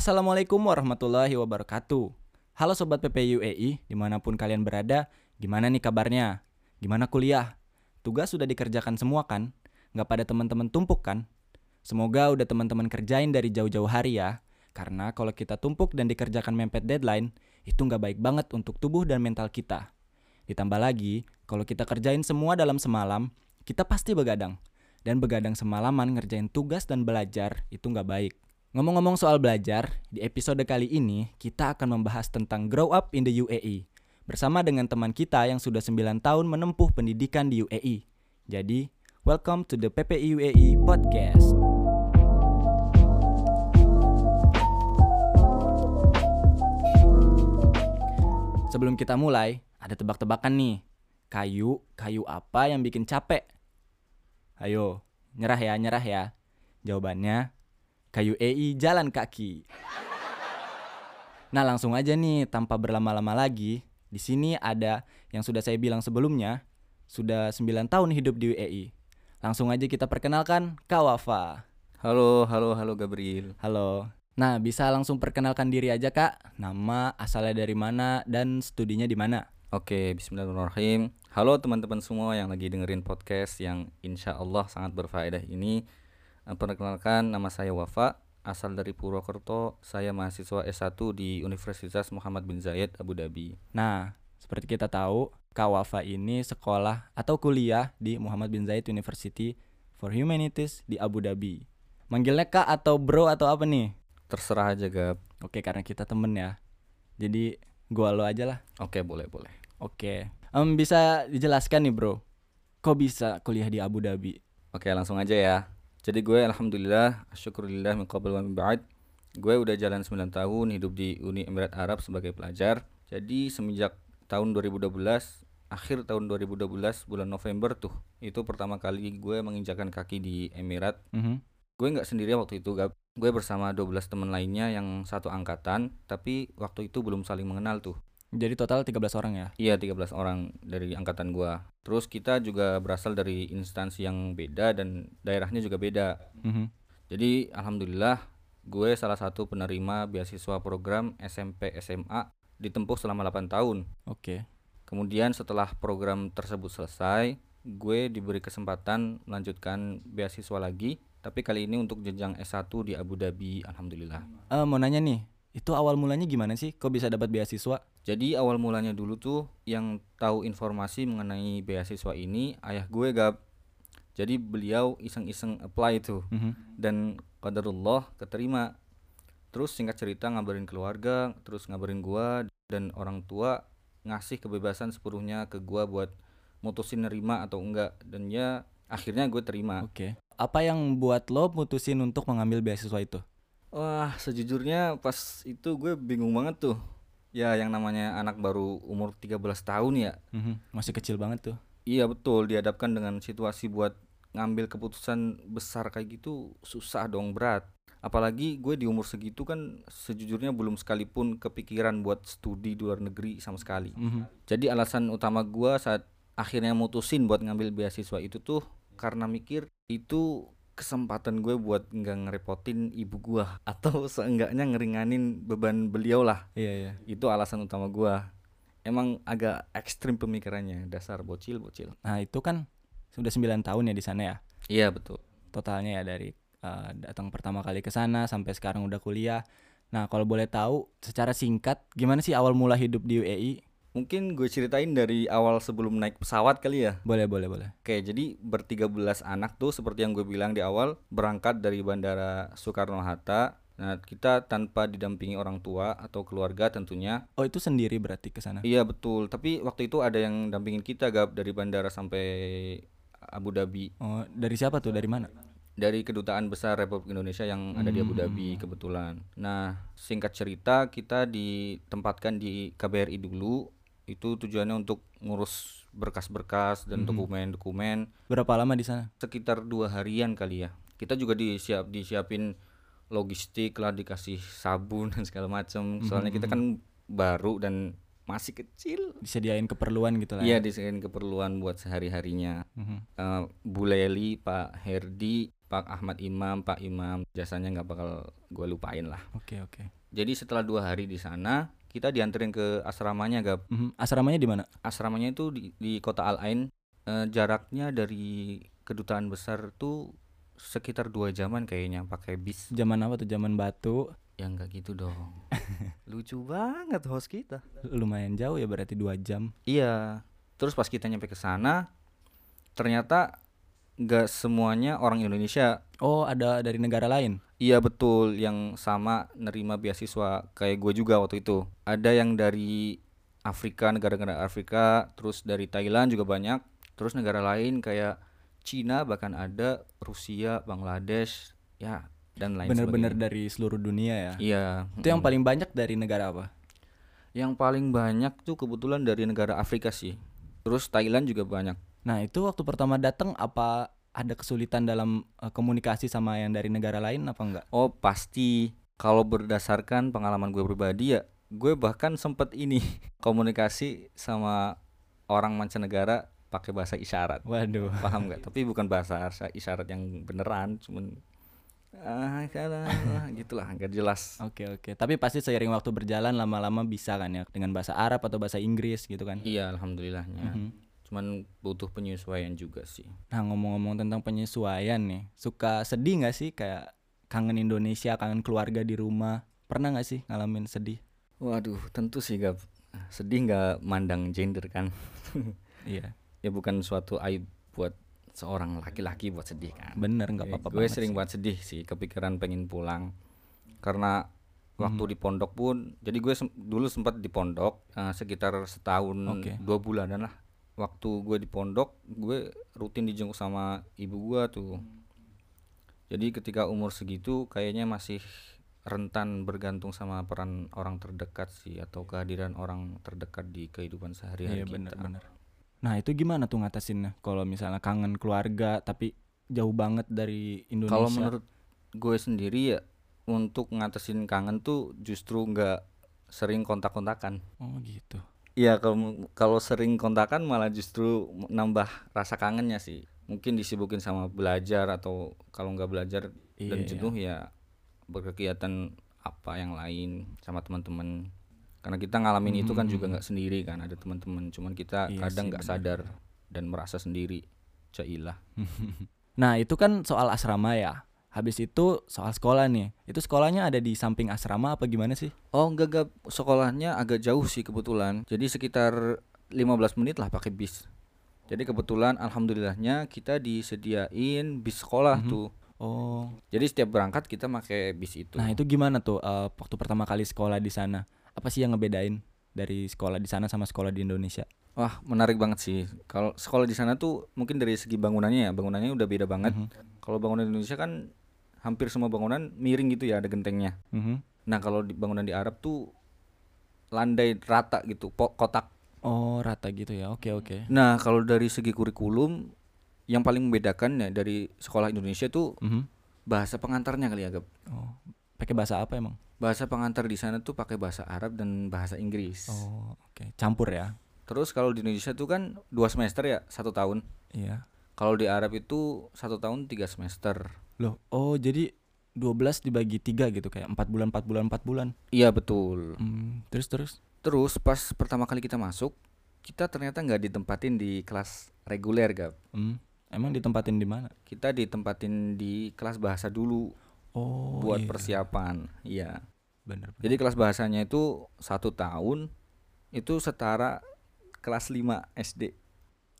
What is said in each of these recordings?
Assalamualaikum warahmatullahi wabarakatuh. Halo Sobat PPUEI, di mana pun kalian berada, gimana nih kabarnya? Gimana kuliah? Tugas sudah dikerjakan semua kan? Nggak pada teman-teman tumpuk kan? Semoga udah teman-teman kerjain dari jauh-jauh hari ya. Karena kalau kita tumpuk dan dikerjakan mepet deadline, itu nggak baik banget untuk tubuh dan mental kita. Ditambah lagi, kalau kita kerjain semua dalam semalam, kita pasti begadang. Dan begadang semalaman ngerjain tugas dan belajar itu nggak baik. Ngomong-ngomong soal belajar, di episode kali ini kita akan membahas tentang grow up in the UAE bersama dengan teman kita yang sudah 9 tahun menempuh pendidikan di UAE. Jadi, welcome to the PPI UAE podcast. Sebelum kita mulai, ada tebak-tebakan nih. Kayu, kayu apa yang bikin capek? Ayo, nyerah ya, nyerah ya. Jawabannya, kayu EI jalan kaki. Nah langsung aja nih, tanpa berlama-lama lagi, di sini ada yang sudah saya bilang sebelumnya, sudah 9 tahun hidup di UEI. Langsung aja kita perkenalkan Kawafa. Halo, halo, halo Gabriel. Halo. Nah, bisa langsung perkenalkan diri aja Kak. Nama, asalnya dari mana, dan studinya di mana? Oke, bismillahirrahmanirrahim. Halo teman-teman semua yang lagi dengerin podcast yang insya Allah sangat berfaedah ini. Eh, Perkenalkan, nama saya Wafa, asal dari Purwokerto. Saya mahasiswa S1 di Universitas Muhammad bin Zayed, Abu Dhabi. Nah, seperti kita tahu, Kawafa ini sekolah atau kuliah di Muhammad bin Zayed University for Humanities di Abu Dhabi. Manggilnya Kak atau Bro atau apa nih? Terserah aja, Gab. Oke, karena kita temen ya. Jadi, gua lo aja lah. Oke, boleh, boleh. Oke. Em, bisa dijelaskan nih, Bro. Kok bisa kuliah di Abu Dhabi? Oke, langsung aja ya. Jadi gue alhamdulillah, syukurillah min qabl wa min ba'd. Gue udah jalan 9 tahun hidup di Uni Emirat Arab sebagai pelajar. Jadi semenjak tahun 2012, akhir tahun 2012 bulan November tuh, itu pertama kali gue menginjakan kaki di Emirat. Mhm. Gue nggak sendirian waktu itu, Gab. Gue bersama 12 teman lainnya yang satu angkatan, tapi waktu itu belum saling mengenal tuh. Jadi total 13 orang ya? Iya 13 orang dari angkatan gua. Terus kita juga berasal dari instansi yang beda dan daerahnya juga beda. Mhm. Jadi alhamdulillah gue salah satu penerima beasiswa program SMP SMA ditempuh selama 8 tahun. Oke. Kemudian setelah program tersebut selesai, gue diberi kesempatan melanjutkan beasiswa lagi, tapi kali ini untuk jenjang S1 di Abu Dhabi alhamdulillah. Eh, mau nanya nih, itu awal mulanya gimana sih? Kok bisa dapat beasiswa? Jadi awal mulanya dulu tuh yang tahu informasi mengenai beasiswa ini ayah gue gap. Jadi beliau iseng-iseng apply tuh Mhm. dan qadarullah keterima. Terus singkat cerita ngabarin keluarga, terus ngabarin gua dan orang tua ngasih kebebasan sepenuhnya ke gua buat mutusin nerima atau enggak dan ya akhirnya gue terima. Oke. Apa yang buat lo mutusin untuk mengambil beasiswa itu? Wah, sejujurnya pas itu gue bingung banget tuh. Ya yang namanya anak baru umur 13 tahun ya Mhm. Masih kecil banget tuh. Iya betul dihadapkan dengan situasi buat ngambil keputusan besar kayak gitu susah dong berat apalagi gue di umur segitu kan sejujurnya belum sekalipun kepikiran buat studi di luar negeri sama sekali Mhm. jadi alasan utama gue saat akhirnya mutusin buat ngambil beasiswa itu tuh karena mikir itu kesempatan gue buat nggak ngerepotin ibu gue atau seenggaknya ngeringanin beban beliau lah Iya, iya. itu alasan utama gue emang agak ekstrim pemikirannya dasar bocil bocil Nah, itu kan sudah 9 tahun ya di sana ya. iya betul Totalnya ya dari eh, datang pertama kali ke sana sampai sekarang udah kuliah. Nah, kalau boleh tahu secara singkat gimana sih awal mula hidup di UAE? Mungkin gue ceritain dari awal sebelum naik pesawat kali ya Boleh, boleh, boleh. Oke, jadi bertiga belas anak tuh seperti yang gue bilang di awal berangkat dari Bandara Soekarno Hatta. Nah, kita tanpa didampingi orang tua atau keluarga tentunya. Oh, itu sendiri berarti ke sana. Iya betul. Tapi waktu itu ada yang dampingin kita gap dari bandara sampai Abu Dhabi. Oh, dari siapa tuh? Dari mana? Dari kedutaan besar Republik Indonesia yang ada di Abu Dhabi kebetulan. Nah, singkat cerita kita ditempatkan di KBRI dulu. Itu tujuannya untuk ngurus berkas-berkas dan dokumen-dokumen Berapa lama di sana? sekitar dua harian kali ya kita juga disiap disiapin logistik lah dikasih sabun dan segala macam soalnya kita kan baru dan masih kecil Disediain keperluan gitu lah. iya disediain keperluan buat sehari harinya Mhm. Eh, Bu Leli Pak Herdi Pak Ahmad Imam, Pak Imam, jasanya nggak bakal gue lupain lah. Oke oke. Jadi setelah dua hari di sana, kita dianterin ke asramanya, Gap. Mhm, Asramanya di mana? Asramanya itu di, di kota Al Ain. Eh, jaraknya dari kedutaan besar tuh sekitar dua jaman kayaknya pakai bis. Zaman apa tuh? Zaman batu. Ya nggak gitu dong. Lucu banget host kita. Lumayan jauh ya berarti dua jam. Iya. Terus pas kita nyampe ke sana, ternyata nggak semuanya orang Indonesia. Oh ada dari negara lain. Iya betul, yang sama nerima beasiswa kayak gue juga waktu itu. Ada yang dari Afrika, negara-negara Afrika, terus dari Thailand juga banyak. Terus negara lain kayak Cina bahkan ada, Rusia, Bangladesh, ya dan lain Bener-bener sebagainya. dari seluruh dunia ya. Iya. Itu yang paling banyak dari negara apa? Yang paling banyak tuh kebetulan dari negara Afrika sih. Terus Thailand juga banyak. Nah itu waktu pertama datang apa ada kesulitan dalam eh, komunikasi sama yang dari negara lain apa enggak? Oh pasti kalau berdasarkan pengalaman gue pribadi ya gue bahkan sempet ini komunikasi sama orang mancanegara pakai bahasa isyarat Waduh. paham nggak tapi bukan bahasa isya- isyarat yang beneran cuman ah gitulah nggak jelas Oke oke. Tapi pasti seiring waktu berjalan lama-lama bisa kan ya dengan bahasa Arab atau bahasa Inggris gitu kan? iya alhamdulillahnya Mhm. Cuman butuh penyesuaian juga sih Nah ngomong-ngomong tentang penyesuaian nih, suka sedih nggak sih kayak kangen Indonesia, kangen keluarga di rumah? Pernah nggak sih ngalamin sedih? waduh tentu sih gak sedih nggak mandang gender kan Iya, ya bukan suatu aib buat seorang laki-laki buat sedih kan bener nggak Ya, apa-apa. gue sering sih. banget sedih sih kepikiran pengen pulang karena waktu Mhm. di pondok pun jadi gue sem- dulu sempat di pondok eh, sekitar setahun Oke. dua bulanan lah waktu gue di pondok gue rutin dijenguk sama ibu gue tuh jadi ketika umur segitu kayaknya masih rentan bergantung sama peran orang terdekat sih atau kehadiran orang terdekat di kehidupan sehari-hari Iya kita. bener-bener. Nah itu gimana tuh ngatasinnya? Kalau misalnya kangen keluarga tapi jauh banget dari Indonesia. Kalau menurut gue sendiri ya untuk ngatasin kangen tuh justru nggak sering kontak-kontakan. Oh gitu. Iya kalau kalau sering kontakan malah justru nambah rasa kangennya sih. Mungkin disibukin sama belajar atau kalau nggak belajar Iya, dan iya. jenuh ya berkegiatan apa yang lain sama teman-teman. Karena kita ngalamin itu kan juga nggak sendiri kan ada teman-teman. Cuman kita Hmm. Iya kadang nggak sadar dan merasa sendiri. Cailah. Nah itu kan soal asrama ya. Habis itu soal sekolah nih. Itu sekolahnya ada di samping asrama apa gimana sih? Oh enggak enggak sekolahnya agak jauh sih kebetulan. Jadi sekitar 15 menit lah pakai bis. Jadi kebetulan alhamdulillahnya kita disediain bis sekolah Mhm. tuh. Oh. Jadi setiap berangkat kita pakai bis itu. Nah itu gimana tuh eh, waktu pertama kali sekolah di sana? Apa sih yang ngebedain dari sekolah di sana sama sekolah di Indonesia? Wah, menarik banget sih. Kalau sekolah di sana tuh mungkin dari segi bangunannya ya, bangunannya udah beda banget. Mhm. Kalau bangunan Indonesia kan hampir semua bangunan miring gitu ya, ada gentengnya. Mhm. Nah, kalau di bangunan di Arab tuh landai rata gitu, po- kotak Oh rata gitu ya. Oke oke. Nah, kalau dari segi kurikulum yang paling membedakan ya dari sekolah Indonesia tuh Mhm. bahasa pengantarnya kali ya, Gap. Oh. Pakai bahasa apa emang? Bahasa pengantar di sana tuh pakai bahasa Arab dan bahasa Inggris. Oh oke. Campur ya. Terus kalau di Indonesia tuh kan dua semester ya, satu tahun. Iya. Kalau di Arab itu satu tahun tiga semester. Loh. Oh jadi 12 dibagi tiga gitu kayak empat bulan empat bulan empat bulan. Iya betul. Hmm, terus terus. Terus pas pertama kali kita masuk, kita ternyata nggak ditempatin di kelas reguler, Gap. Hmm. Emang ditempatin di mana? Kita ditempatin di kelas bahasa dulu Oh buat iya. persiapan. Iya. Bener, bener. Jadi kelas bahasanya itu satu tahun itu setara kelas 5 SD.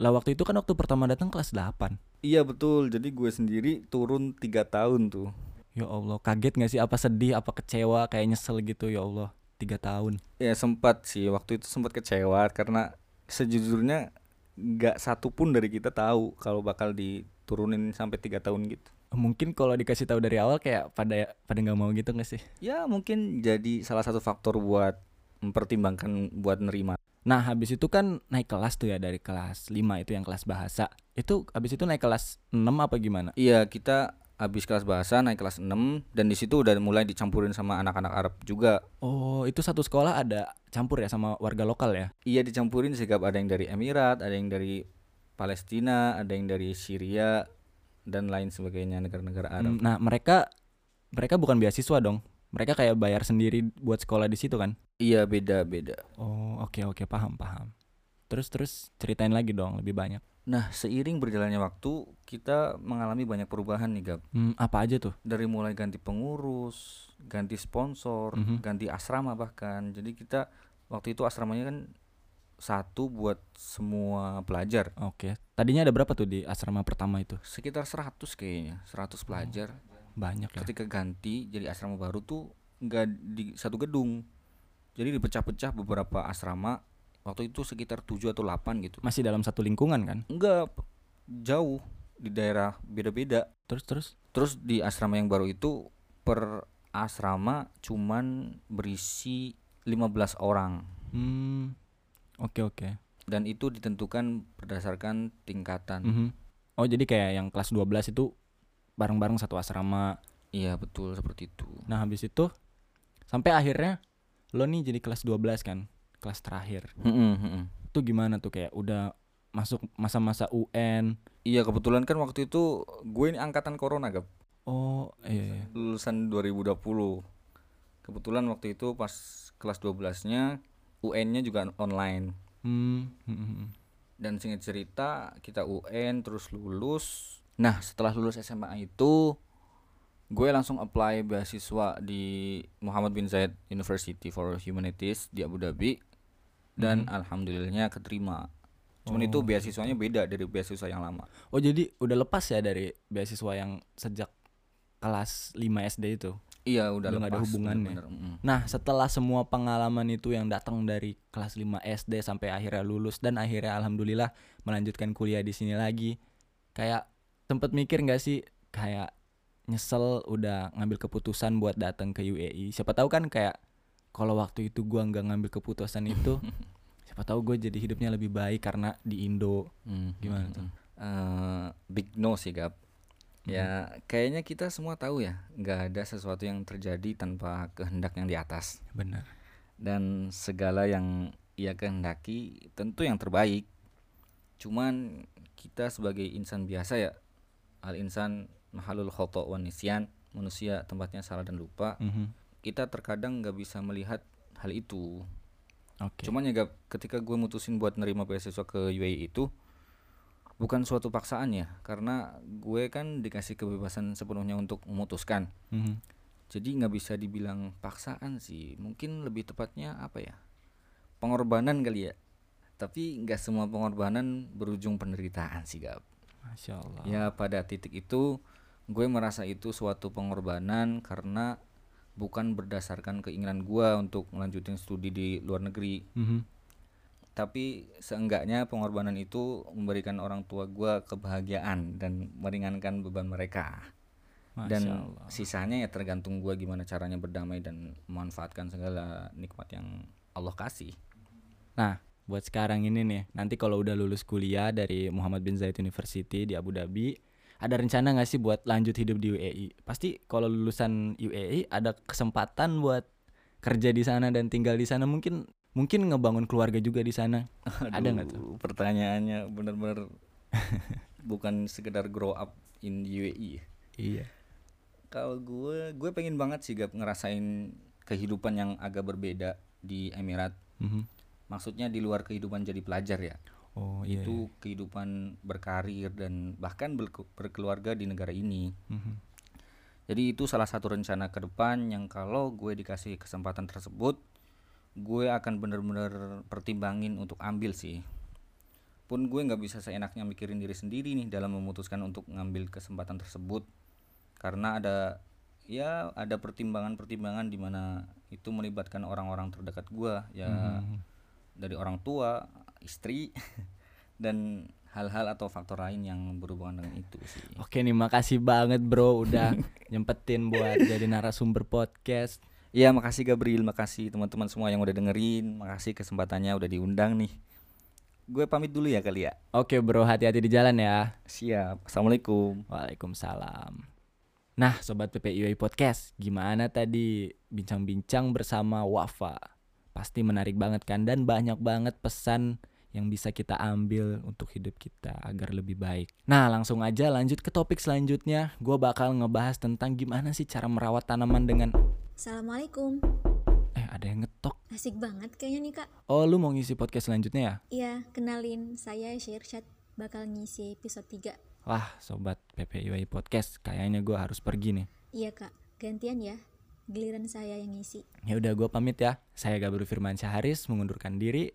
Lah waktu itu kan waktu pertama datang kelas 8 Iya betul. Jadi gue sendiri turun tiga tahun tuh. Ya Allah, kaget gak sih? Apa sedih, apa kecewa, kayak nyesel gitu ya Allah Tiga tahun Ya sempat sih waktu itu sempat kecewa karena sejujurnya nggak satu pun dari kita tahu kalau bakal diturunin sampai tiga tahun gitu. Mungkin kalau dikasih tahu dari awal kayak pada pada nggak mau gitu gak sih? Ya mungkin jadi salah satu faktor buat mempertimbangkan buat nerima. Nah habis itu kan naik kelas tuh ya dari kelas 5 itu yang kelas bahasa Itu habis itu naik kelas 6 apa gimana? Iya kita habis kelas bahasa naik kelas 6 dan di situ udah mulai dicampurin sama anak-anak Arab juga. Oh itu satu sekolah ada campur ya sama warga lokal ya? Iya dicampurin sih Gap. ada yang dari Emirat, ada yang dari Palestina, ada yang dari Syria, dan lain sebagainya negara-negara Arab. Nah, mereka mereka bukan beasiswa dong. Mereka kayak bayar sendiri buat sekolah di situ kan? Iya beda-beda. Oh, oke oke paham paham. Terus terus ceritain lagi dong lebih banyak. Nah seiring berjalannya waktu kita mengalami banyak perubahan nih Gab. Hmm, apa aja tuh? Dari mulai ganti pengurus, ganti sponsor, Mhm. ganti asrama bahkan. Jadi kita waktu itu asramanya kan satu buat semua pelajar. Oke. Tadinya ada berapa tuh di asrama pertama itu? Sekitar 100 kayaknya, 100 pelajar. Banyak ya. Ketika ganti jadi asrama baru tuh nggak di satu gedung. Jadi dipecah-pecah beberapa asrama. Waktu itu sekitar 7 atau 8 gitu. Masih dalam satu lingkungan kan? Enggak jauh di daerah beda-beda. Terus terus Terus di asrama yang baru itu per asrama cuman berisi 15 orang hmm oke oke. dan itu ditentukan berdasarkan tingkatan. Mhm. Oh, jadi kayak yang kelas 12 itu bareng-bareng satu asrama. Iya, betul seperti itu. Nah, habis itu sampai akhirnya lo nih jadi kelas 12 kan? Kelas terakhir. Mm-mm, mm-mm. Itu gimana tuh kayak udah masuk masa-masa UN. Iya, kebetulan kan waktu itu gue ini angkatan corona, Gap. Oh, iya. iya. Lulusan 2020. Kebetulan waktu itu pas kelas 12-nya UN-nya juga online. Hmm, hmm, hmm, hmm. dan singkat cerita kita UN terus lulus nah setelah lulus SMA itu gue langsung apply beasiswa di Muhammad bin Zayed University for Humanities di Abu Dhabi dan alhamdulillahnya keterima cuman itu Oh, beasiswanya beda dari beasiswa yang lama Oh, jadi udah lepas ya dari beasiswa yang sejak kelas 5 SD itu. iya udah Udah nggak ada lepas hubungannya. bener-bener, mm. Nah, setelah semua pengalaman itu yang datang dari kelas 5 SD sampai akhirnya lulus dan akhirnya alhamdulillah melanjutkan kuliah di sini lagi. Kayak sempet mikir nggak sih kayak nyesel udah ngambil keputusan buat datang ke UAE. Siapa tahu kan kayak kalau waktu itu gua nggak ngambil keputusan itu, siapa tahu gue jadi hidupnya lebih baik karena di Indo. Hmm, Gimana hmm, tuh? hmm. Eh, big no sih Gap ya kayaknya kita semua tahu ya nggak ada sesuatu yang terjadi tanpa kehendak yang di atas Benar. dan segala yang ia kehendaki tentu yang terbaik. Cuman kita sebagai insan biasa ya, al insan mahalul khoto wan nisyan, manusia tempatnya salah dan lupa. Mhm. Kita terkadang nggak bisa melihat hal itu. Oke. Cuman ya Gap, ketika gue mutusin buat nerima beasiswa ke UAE itu bukan suatu paksaan ya, karena gue kan dikasih kebebasan sepenuhnya untuk memutuskan. Mhm. Jadi nggak bisa dibilang paksaan sih, mungkin lebih tepatnya apa ya? Pengorbanan kali ya. Tapi nggak semua pengorbanan berujung penderitaan sih Gap. Masya Allah. Ya pada titik itu gue merasa itu suatu pengorbanan karena bukan berdasarkan keinginan gue untuk melanjutin studi di luar negeri. Mhm. Tapi seenggaknya pengorbanan itu memberikan orang tua gue kebahagiaan dan meringankan beban mereka Masya dan Allah. sisanya ya tergantung gua gimana caranya berdamai dan memanfaatkan segala nikmat yang Allah kasih. Nah, buat sekarang ini nih, nanti kalau udah lulus kuliah dari Muhammad bin Zayed University di Abu Dhabi, ada rencana nggak sih buat lanjut hidup di UAE? Pasti kalau lulusan UAE ada kesempatan buat kerja di sana dan tinggal di sana mungkin mungkin ngebangun keluarga juga di sana. Ada nggak tuh? Aduh, Pertanyaannya bener-bener bukan sekedar grow up in UAE. Iya. Kalau gue, gue pengen banget sih gap ngerasain kehidupan yang agak berbeda di Emirat. Mhm. Maksudnya di luar kehidupan jadi pelajar ya. Oh iya. Itu kehidupan berkarir dan bahkan berke- berkeluarga di negara ini. Mhm. Jadi itu salah satu rencana ke depan yang kalau gue dikasih kesempatan tersebut, gue akan bener-bener pertimbangin untuk ambil sih. Pun gue nggak bisa seenaknya mikirin diri sendiri nih dalam memutuskan untuk ngambil kesempatan tersebut, karena ada ya ada pertimbangan-pertimbangan di mana itu melibatkan orang-orang terdekat gue, ya Mhm. dari orang tua, istri, dan hal-hal atau faktor lain yang berhubungan dengan itu sih. Oke nih, makasih banget bro udah nyempetin buat jadi narasumber podcast. Ya makasih Gabriel, makasih teman-teman semua yang udah dengerin, makasih kesempatannya udah diundang nih. Gue pamit dulu ya kali ya. Oke bro, hati-hati di jalan ya. Siap. Assalamualaikum. Waalaikumsalam. Nah, sobat PPIUI Podcast, gimana tadi bincang-bincang bersama Wafa? Pasti menarik banget kan dan banyak banget pesan yang bisa kita ambil untuk hidup kita agar lebih baik. Nah, langsung aja lanjut ke topik selanjutnya. Gue bakal ngebahas tentang gimana sih cara merawat tanaman dengan Assalamualaikum. eh ada yang ngetok. Asik banget kayaknya nih kak. Oh, lu mau ngisi podcast selanjutnya ya? Iya, kenalin saya Syirsyad bakal ngisi episode 3. Wah, sobat PPUI Podcast, kayaknya gue harus pergi nih. Iya kak, gantian ya. Giliran saya yang ngisi. Ya udah gue pamit ya. Saya Gabru Firman Syaharis mengundurkan diri.